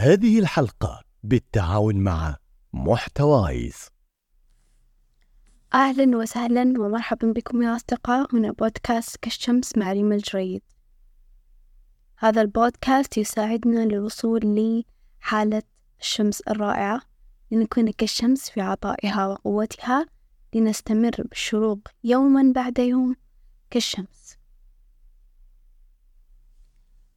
هذه الحلقة بالتعاون مع محتوايز. أهلا وسهلا ومرحبا بكم يا أصدقاء. هنا بودكاست كالشمس مع ريم الجريد. هذا البودكاست يساعدنا للوصول لحالة الشمس الرائعة لنكون كالشمس في عطائها وقوتها لنستمر بالشروق يوما بعد يوم كالشمس.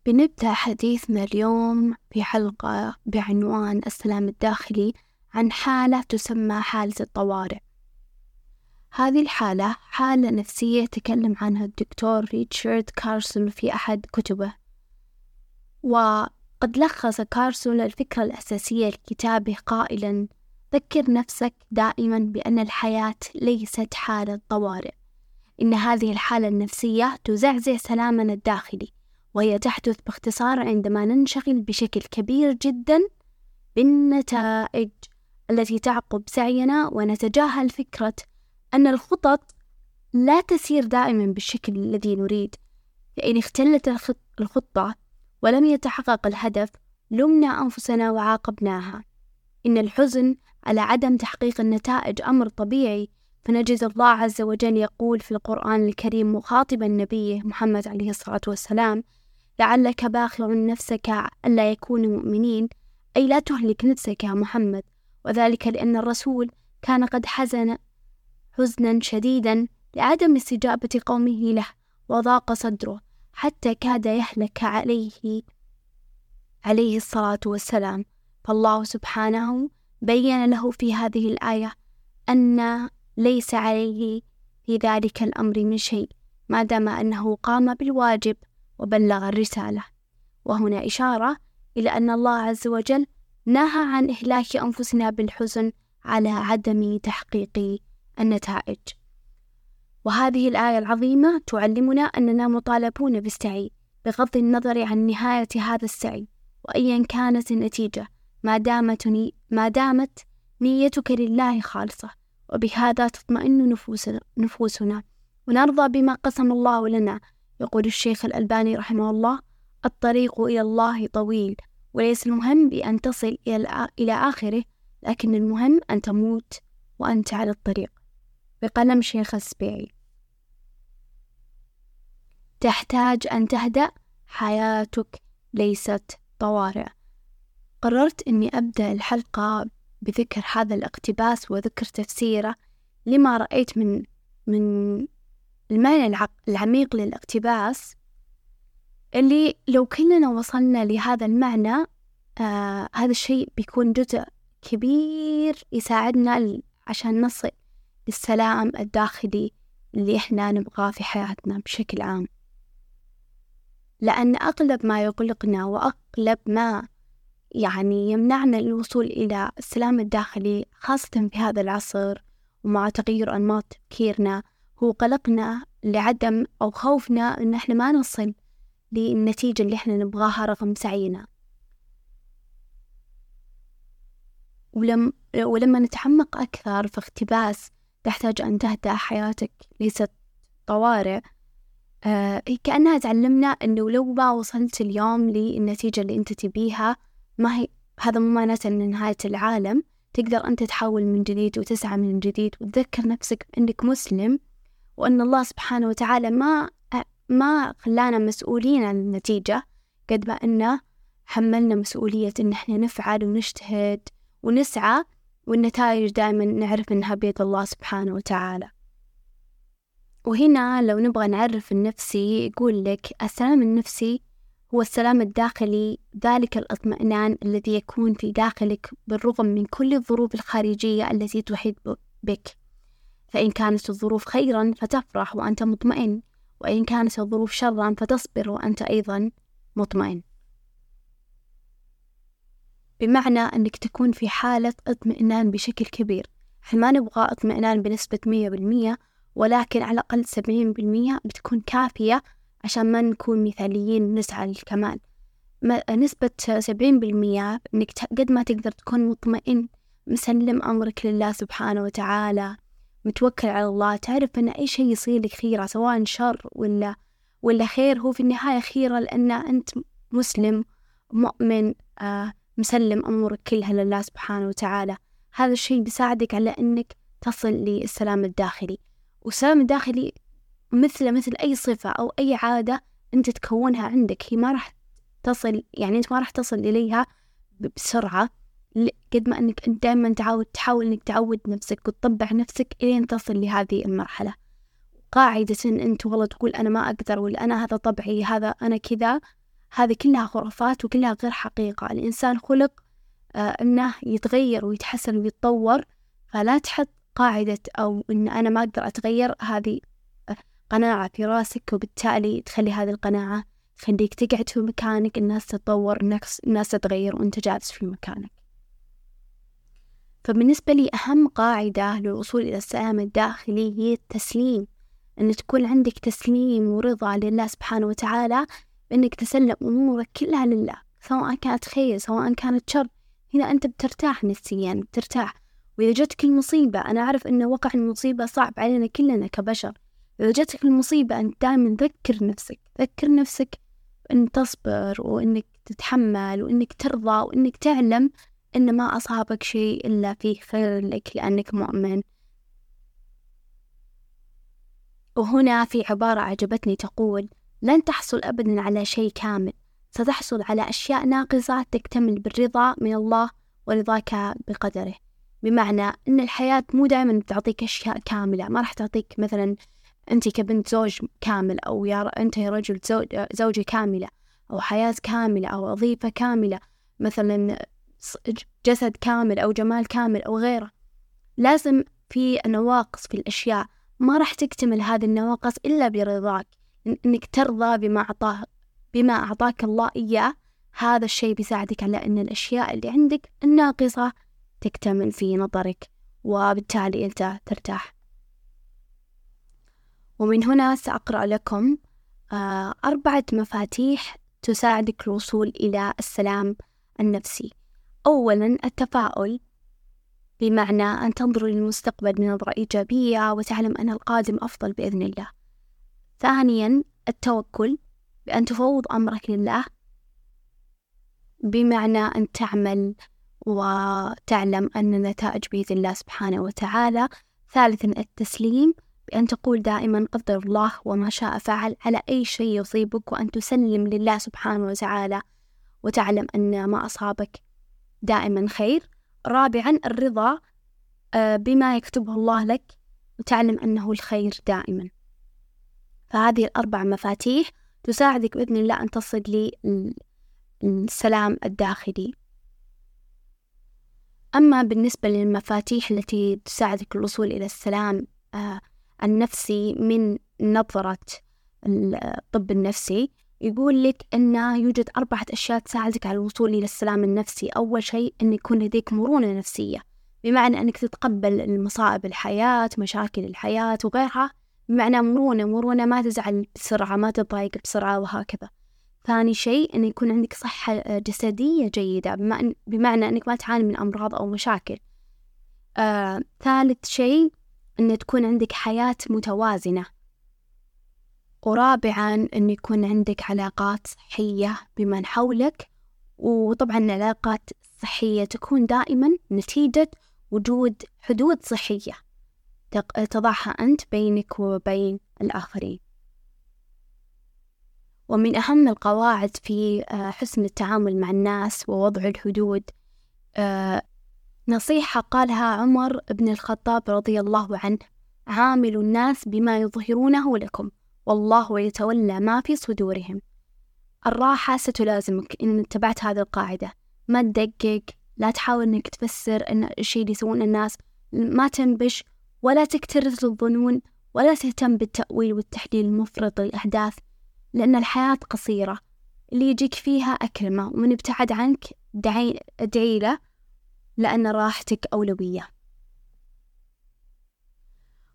بنبدأ حديثنا اليوم في حلقة بعنوان السلام الداخلي عن حالة تسمى حالة الطوارئ. هذه الحالة حالة نفسية تكلم عنها الدكتور ريتشارد كارسون في أحد كتبه. وقد لخص كارسون الفكرة الأساسية لكتابه قائلا ذكر نفسك دائما بأن الحياة ليست حالة طوارئ. إن هذه الحالة النفسية تزعزع سلامنا الداخلي. وهي تحدث باختصار عندما ننشغل بشكل كبير جدا بالنتائج التي تعقب سعينا ونتجاهل فكرة أن الخطط لا تسير دائما بالشكل الذي نريد. فإن اختلت الخطة ولم يتحقق الهدف لمنا أنفسنا وعاقبناها. إن الحزن على عدم تحقيق النتائج أمر طبيعي فنجد الله عز وجل يقول في القرآن الكريم مخاطبا نبيه محمد عليه الصلاة والسلام لعلك باخع نفسك ألا يكونوا مؤمنين أي لا تهلك نفسك يا محمد. وذلك لأن الرسول كان قد حزن حزنا شديدا لعدم استجابة قومه له وضاق صدره حتى كاد يهلك عليه عليه الصلاة والسلام. فالله سبحانه بين له في هذه الآية أن ليس عليه في ذلك الأمر من شيء ما دام أنه قام بالواجب. وبلغ الرسالة. وهنا إشارة إلى أن الله عز وجل نهى عن إهلاك أنفسنا بالحزن على عدم تحقيق النتائج. وهذه الآية العظيمة تعلمنا أننا مطالبون بالسعي بغض النظر عن نهاية هذا السعي وأيا كانت النتيجة ما دامت ما دامت نيتك لله خالصة. وبهذا تطمئن نفوسنا, نفوسنا. ونرضى بما قسم الله لنا يقول الشيخ الألباني رحمه الله الطريق إلى الله طويل وليس المهم بأن تصل إلى آخره لكن المهم أن تموت وأنت على الطريق. بقلم شيخ السبيعي تحتاج أن تهدأ حياتك ليست طوارئ. قررت أني أبدأ الحلقة بذكر هذا الاقتباس وذكر تفسيره لما رأيت من من المعنى العميق للاقتباس اللي لو كلنا وصلنا لهذا المعنى آه هذا الشيء بيكون جزء كبير يساعدنا عشان نصل للسلام الداخلي اللي إحنا نبغاه في حياتنا بشكل عام. لأن أغلب ما يقلقنا وأغلب ما يعني يمنعنا الوصول إلى السلام الداخلي خاصة في هذا العصر ومع تغير أنماط تفكيرنا هو قلقنا لعدم أو خوفنا إن إحنا ما نصل للنتيجة اللي إحنا نبغاها رغم سعينا. ولم ولما نتعمق أكثر في اقتباس تحتاج أن تهدأ حياتك ليست طوارئ آه كأنها تعلمنا أنه لو ما وصلت اليوم للنتيجة اللي أنت تبيها ما هي هذا مو معناته أن نهاية العالم تقدر أنت تحاول من جديد وتسعى من جديد وتذكر نفسك أنك مسلم وأن الله سبحانه وتعالى ما ما خلانا مسؤولين عن النتيجة قد ما أنه حملنا مسؤولية إن إحنا نفعل ونجتهد ونسعى والنتائج دائما نعرف إنها بيد الله سبحانه وتعالى. وهنا لو نبغى نعرف النفسي يقول لك السلام النفسي هو السلام الداخلي ذلك الإطمئنان الذي يكون في داخلك بالرغم من كل الظروف الخارجية التي تحيط بك. فإن كانت الظروف خيرا فتفرح وأنت مطمئن وإن كانت الظروف شرا فتصبر وأنت أيضا مطمئن. بمعنى أنك تكون في حالة اطمئنان بشكل كبير. إحنا ما نبغى اطمئنان بنسبة مية بالمية ولكن على الأقل سبعين بالمية بتكون كافية عشان ما نكون مثاليين ونسعى للكمال نسبة سبعين بالمية إنك قد ما تقدر تكون مطمئن مسلم أمرك لله سبحانه وتعالى. متوكل على الله تعرف أن أي شيء يصير لك خيرة سواء شر ولا ولا خير هو في النهاية خيرة لأن أنت مسلم مؤمن آه مسلم أمورك كلها لله سبحانه وتعالى. هذا الشيء بيساعدك على أنك تصل للسلام الداخلي. والسلام الداخلي مثل مثل أي صفة أو أي عادة أنت تكونها عندك. هي ما راح تصل يعني أنت ما راح تصل إليها بسرعة. قد ما أنك أنت دائما تعود تحاول أنك تعود نفسك وتطبع نفسك إلين تصل لهذه المرحلة. قاعدة إن أنت والله تقول أنا ما أقدر ولا أنا هذا طبعي هذا أنا كذا. هذه كلها خرافات وكلها غير حقيقة. الإنسان خلق آه أنه يتغير ويتحسن ويتطور فلا تحط قاعدة أو أن أنا ما أقدر أتغير. هذه آه، قناعة في راسك وبالتالي تخلي هذه القناعة تخليك تقعد في مكانك. الناس تتطور الناس تتغير وأنت جالس في مكانك. فبالنسبة لي أهم قاعدة للوصول إلى السلام الداخلي هي التسليم أن تكون عندك تسليم ورضا لله سبحانه وتعالى بأنك تسلم أمورك كلها لله سواء كانت خير سواء كانت شر. هنا أنت بترتاح نفسيا بترتاح. وإذا جتك المصيبة أنا أعرف أن وقع المصيبة صعب علينا كلنا كبشر. إذا جتك المصيبة أنت دائما ذكر نفسك ذكر نفسك أن تصبر وأنك تتحمل وأنك ترضى وأنك تعلم أن ما أصابك شيء إلا فيه خير لك لأنك مؤمن. وهنا في عبارة عجبتني تقول لن تحصل أبدا على شيء كامل. ستحصل على أشياء ناقصة تكتمل بالرضا من الله ورضاك بقدره. بمعنى أن الحياة مو دائما بتعطيك أشياء كاملة. ما راح تعطيك مثلا أنت كبنت زوج كامل أو يا أنت يا رجل زوج زوجة كاملة أو حياة كاملة أو وظيفة كاملة. مثلا جسد كامل أو جمال كامل أو غيره. لازم في نواقص في الأشياء. ما راح تكتمل هذه النواقص إلا برضاك. إنك ترضى بما أعطاه بما أعطاك الله إياه. هذا الشيء بيساعدك على أن الأشياء اللي عندك الناقصة تكتمل في نظرك وبالتالي أنت ترتاح. ومن هنا سأقرأ لكم آه، أربعة مفاتيح تساعدك الوصول إلى السلام النفسي. أولا التفاؤل بمعنى أن تنظر للمستقبل بنظرة إيجابية وتعلم أن القادم أفضل بإذن الله. ثانيا التوكل بأن تفوض أمرك لله بمعنى أن تعمل وتعلم أن النتائج بيد الله سبحانه وتعالى. ثالثا التسليم بأن تقول دائما قدر الله وما شاء فعل على أي شيء يصيبك وأن تسلم لله سبحانه وتعالى وتعلم أن ما أصابك دائما خير. رابعا الرضا آه، بما يكتبه الله لك وتعلم أنه الخير دائما. فهذه الأربع مفاتيح تساعدك بإذن الله أن تصل للسلام الداخلي. أما بالنسبة للمفاتيح التي تساعدك الوصول إلى السلام آه، النفسي من نظرة الطب النفسي يقول لك أن يوجد أربعة أشياء تساعدك على الوصول إلى السلام النفسي. أول شيء أن يكون لديك مرونة نفسية بمعنى أنك تتقبل المصائب الحياة مشاكل الحياة وغيرها بمعنى مرونة مرونة ما تزعل بسرعة ما تضايق بسرعة وهكذا. ثاني شيء أن يكون عندك صحة جسدية جيدة بمعنى أنك ما تعاني من أمراض أو مشاكل. آه، ثالث شيء أن تكون عندك حياة متوازنة. ورابعا أن يكون عندك علاقات صحية بمن حولك وطبعا العلاقات الصحية تكون دائما نتيجة وجود حدود صحية تضعها أنت بينك وبين الآخرين. ومن أهم القواعد في آه، حسن التعامل مع الناس ووضع الحدود آه، نصيحة قالها عمر بن الخطاب رضي الله عنه عاملوا الناس بما يظهرونه لكم. والله يتولى ما في صدورهم. الراحة ستلازمك إن اتبعت هذه القاعدة. ما تدقق لا تحاول إنك تفسر إن الشيء اللي يسوونه الناس ما تنبش ولا تكترث الظنون ولا تهتم بالتأويل والتحليل المفرط للأحداث لأن الحياة قصيرة. اللي يجيك فيها أكرمة ومن ابتعد عنك ادعي له لأن راحتك أولوية.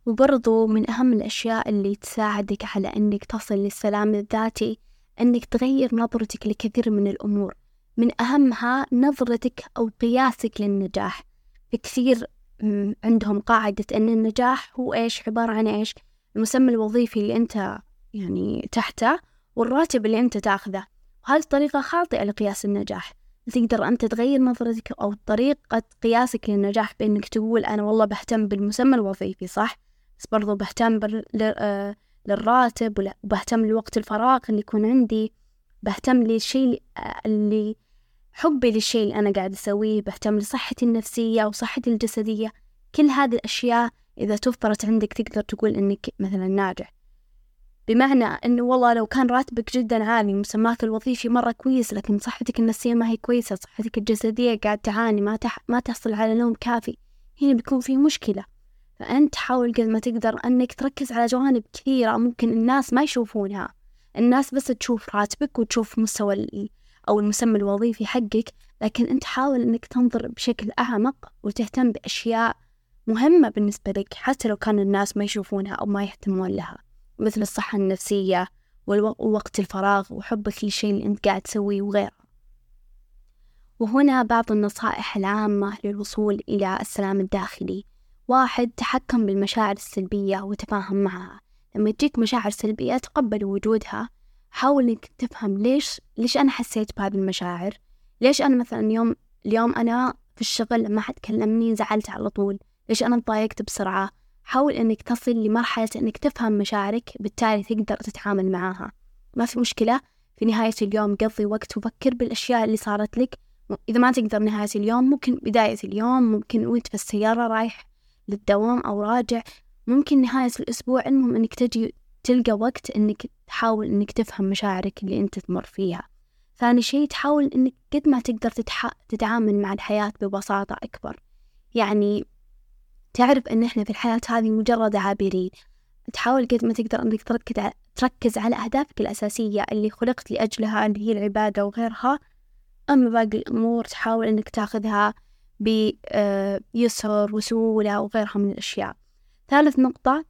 وبرضو من أهم الأشياء اللي تساعدك على أنك تصل للسلام الذاتي أنك تغير نظرتك لكثير من الأمور. من أهمها نظرتك أو قياسك للنجاح. كثير عندهم قاعدة أن النجاح هو إيش؟ عبارة عن إيش؟ المسمى الوظيفي اللي أنت يعني تحته والراتب اللي أنت تأخذه. وهذه طريقة خاطئة لقياس النجاح. تقدر أنت تغير نظرتك أو طريقة قياسك للنجاح بإنك تقول أنا والله بهتم بالمسمى الوظيفي صح؟ بس برضو بهتم بال... للراتب وبهتم لوقت الفراغ اللي يكون عندي. بهتم للشيء اللي حبي للشيء اللي أنا قاعد أسويه. بهتم لصحتي النفسية وصحتي الجسدية. كل هذه الأشياء إذا توفرت عندك تقدر تقول إنك مثلا ناجح. بمعنى إنه والله لو كان راتبك جدا عالي مسماك الوظيفي مرة كويس لكن صحتك النفسية ما هي كويسة صحتك الجسدية قاعد تعاني ما, تح... ما تحصل على نوم كافي هنا بيكون في مشكلة. فأنت حاول قد ما تقدر أنك تركز على جوانب كثيرة ممكن الناس ما يشوفونها. الناس بس تشوف راتبك وتشوف مستوى أو المسمى الوظيفي حقك لكن أنت حاول أنك تنظر بشكل أعمق وتهتم بأشياء مهمة بالنسبة لك حتى لو كان الناس ما يشوفونها أو ما يهتمون لها مثل الصحة النفسية ووقت الفراغ وحبك للشيء اللي أنت قاعد تسويه وغيره. وهنا بعض النصائح العامة للوصول إلى السلام الداخلي. واحد تحكم بالمشاعر السلبية وتفاهم معها. لما تجيك مشاعر سلبية تقبل وجودها. حاول إنك تفهم ليش ليش أنا حسيت بهذه المشاعر. ليش أنا مثلا اليوم اليوم أنا في الشغل لما حد كلمني زعلت على طول. ليش أنا تضايقت بسرعة. حاول إنك تصل لمرحلة إنك تفهم مشاعرك بالتالي تقدر تتعامل معاها. ما في مشكلة. في نهاية اليوم قضي وقت وفكر بالأشياء اللي صارت لك. إذا ما تقدر نهاية اليوم ممكن بداية اليوم ممكن وأنت في السيارة رايح للدوام أو راجع ممكن نهاية الأسبوع المهم إنك تجي تلقى وقت إنك تحاول إنك تفهم مشاعرك اللي أنت تمر فيها. ثاني شيء تحاول إنك قد ما تقدر تتح... تتعامل مع الحياة ببساطة أكبر. يعني تعرف إن إحنا في الحياة هذه مجرد عابرين. تحاول قد ما تقدر إنك تركز تركز على أهدافك الأساسية اللي خلقت لأجلها اللي هي العبادة وغيرها. أما باقي الأمور تحاول إنك تاخذها بيسر وسهولة وغيرها من الأشياء. ثالث نقطة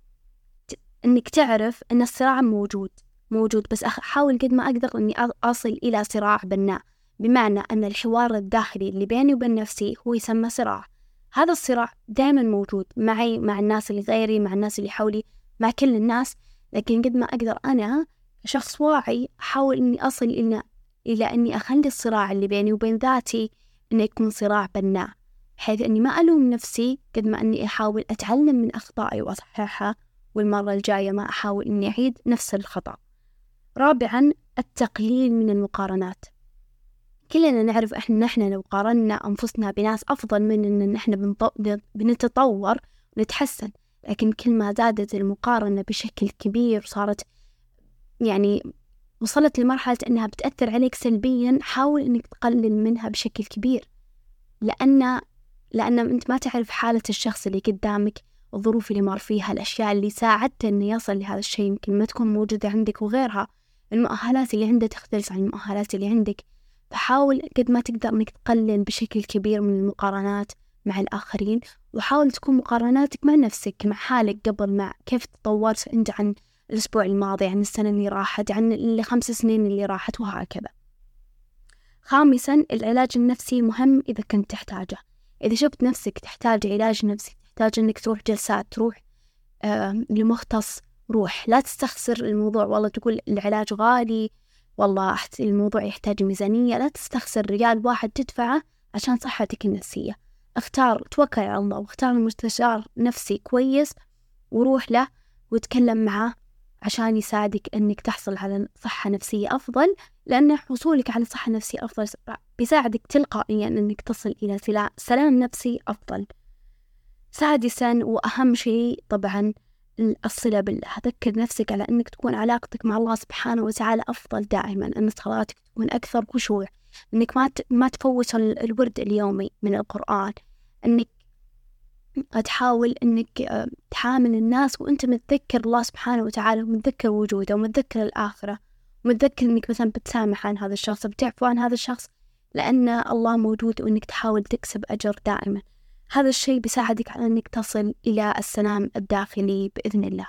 إنك تعرف أن الصراع موجود موجود بس أحاول قد ما أقدر إني أصل إلى صراع بناء بمعنى أن الحوار الداخلي اللي بيني وبين نفسي هو يسمى صراع. هذا الصراع دائما موجود معي مع الناس اللي غيري مع الناس اللي حولي مع كل الناس لكن قد ما أقدر أنا شخص واعي أحاول إني أصل إلى إلى إني أخلي الصراع اللي بيني وبين ذاتي إنه يكون صراع بناء بحيث إني ما ألوم نفسي قد ما إني أحاول أتعلم من أخطائي وأصححها والمرة الجاية ما أحاول إني أعيد نفس الخطأ. رابعا التقليل من المقارنات. كلنا نعرف إحنا نحن لو قارنا أنفسنا بناس أفضل مننا إن إحنا بنتطور ونتحسن لكن كل ما زادت المقارنة بشكل كبير وصارت يعني وصلت لمرحلة إنها بتأثر عليك سلبيا حاول إنك تقلل منها بشكل كبير. لأن لأن أنت ما تعرف حالة الشخص اللي قدامك الظروف اللي مر فيها الأشياء اللي ساعدته إنه يصل لهذا الشيء يمكن ما تكون موجودة عندك وغيرها. المؤهلات اللي عنده تختلف عن المؤهلات اللي عندك. فحاول قد ما تقدر إنك تقلل بشكل كبير من المقارنات مع الآخرين وحاول تكون مقارناتك مع نفسك مع حالك قبل مع كيف تطورت أنت عن الأسبوع الماضي عن السنة اللي راحت عن الخمس سنين اللي راحت وهكذا. خامسا العلاج النفسي مهم إذا كنت تحتاجه. إذا شفت نفسك تحتاج علاج نفسي تحتاج إنك تروح جلسات تروح آه لمختص روح. لا تستخسر الموضوع والله تقول العلاج غالي والله الموضوع يحتاج ميزانية. لا تستخسر ريال واحد تدفعه عشان صحتك النفسية. اختار توكل على الله واختار مستشار نفسي كويس وروح له وتكلم معه عشان يساعدك أنك تحصل على صحة نفسية أفضل لأن حصولك على صحة نفسية أفضل بيساعدك تلقائيا أنك تصل إلى سلام نفسي أفضل. سادسا وأهم شيء طبعا الصلة بالله. ذكر نفسك على أنك تكون علاقتك مع الله سبحانه وتعالى أفضل دائما أن صلاتك تكون أكثر خشوع أنك ما ما تفوت الورد اليومي من القرآن أنك تحاول أنك آه، تحامل الناس وأنت متذكر الله سبحانه وتعالى ومتذكر وجوده ومتذكر الآخرة ومتذكر أنك مثلا بتسامح عن هذا الشخص بتعفو عن هذا الشخص لأن الله موجود وأنك تحاول تكسب أجر دائما. هذا الشيء بيساعدك على أنك تصل إلى السلام الداخلي بإذن الله.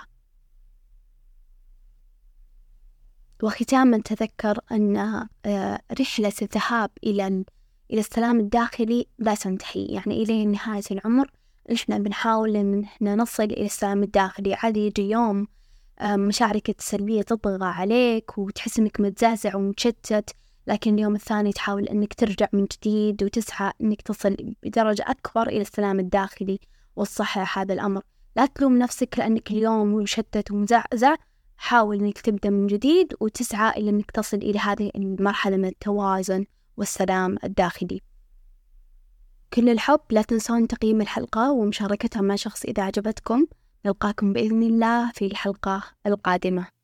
وختاما تذكر أن آه، رحلة الذهاب إلى إلى السلام الداخلي لا تنتهي يعني إلى نهاية العمر. إحنا بنحاول إن إحنا نصل إلى السلام الداخلي. عادي يجي يوم آه، مشاعرك السلبية تطغى عليك وتحس إنك متزعزع ومتشتت لكن اليوم الثاني تحاول أنك ترجع من جديد وتسعى أنك تصل بدرجة أكبر إلى السلام الداخلي والصحة هذا الأمر. لا تلوم نفسك لأنك اليوم مشتت ومزعزع. حاول أنك تبدأ من جديد وتسعى إلى أنك تصل إلى هذه المرحلة من التوازن والسلام الداخلي. كل الحب لا تنسون تقييم الحلقة ومشاركتها مع شخص إذا عجبتكم. نلقاكم بإذن الله في الحلقة القادمة.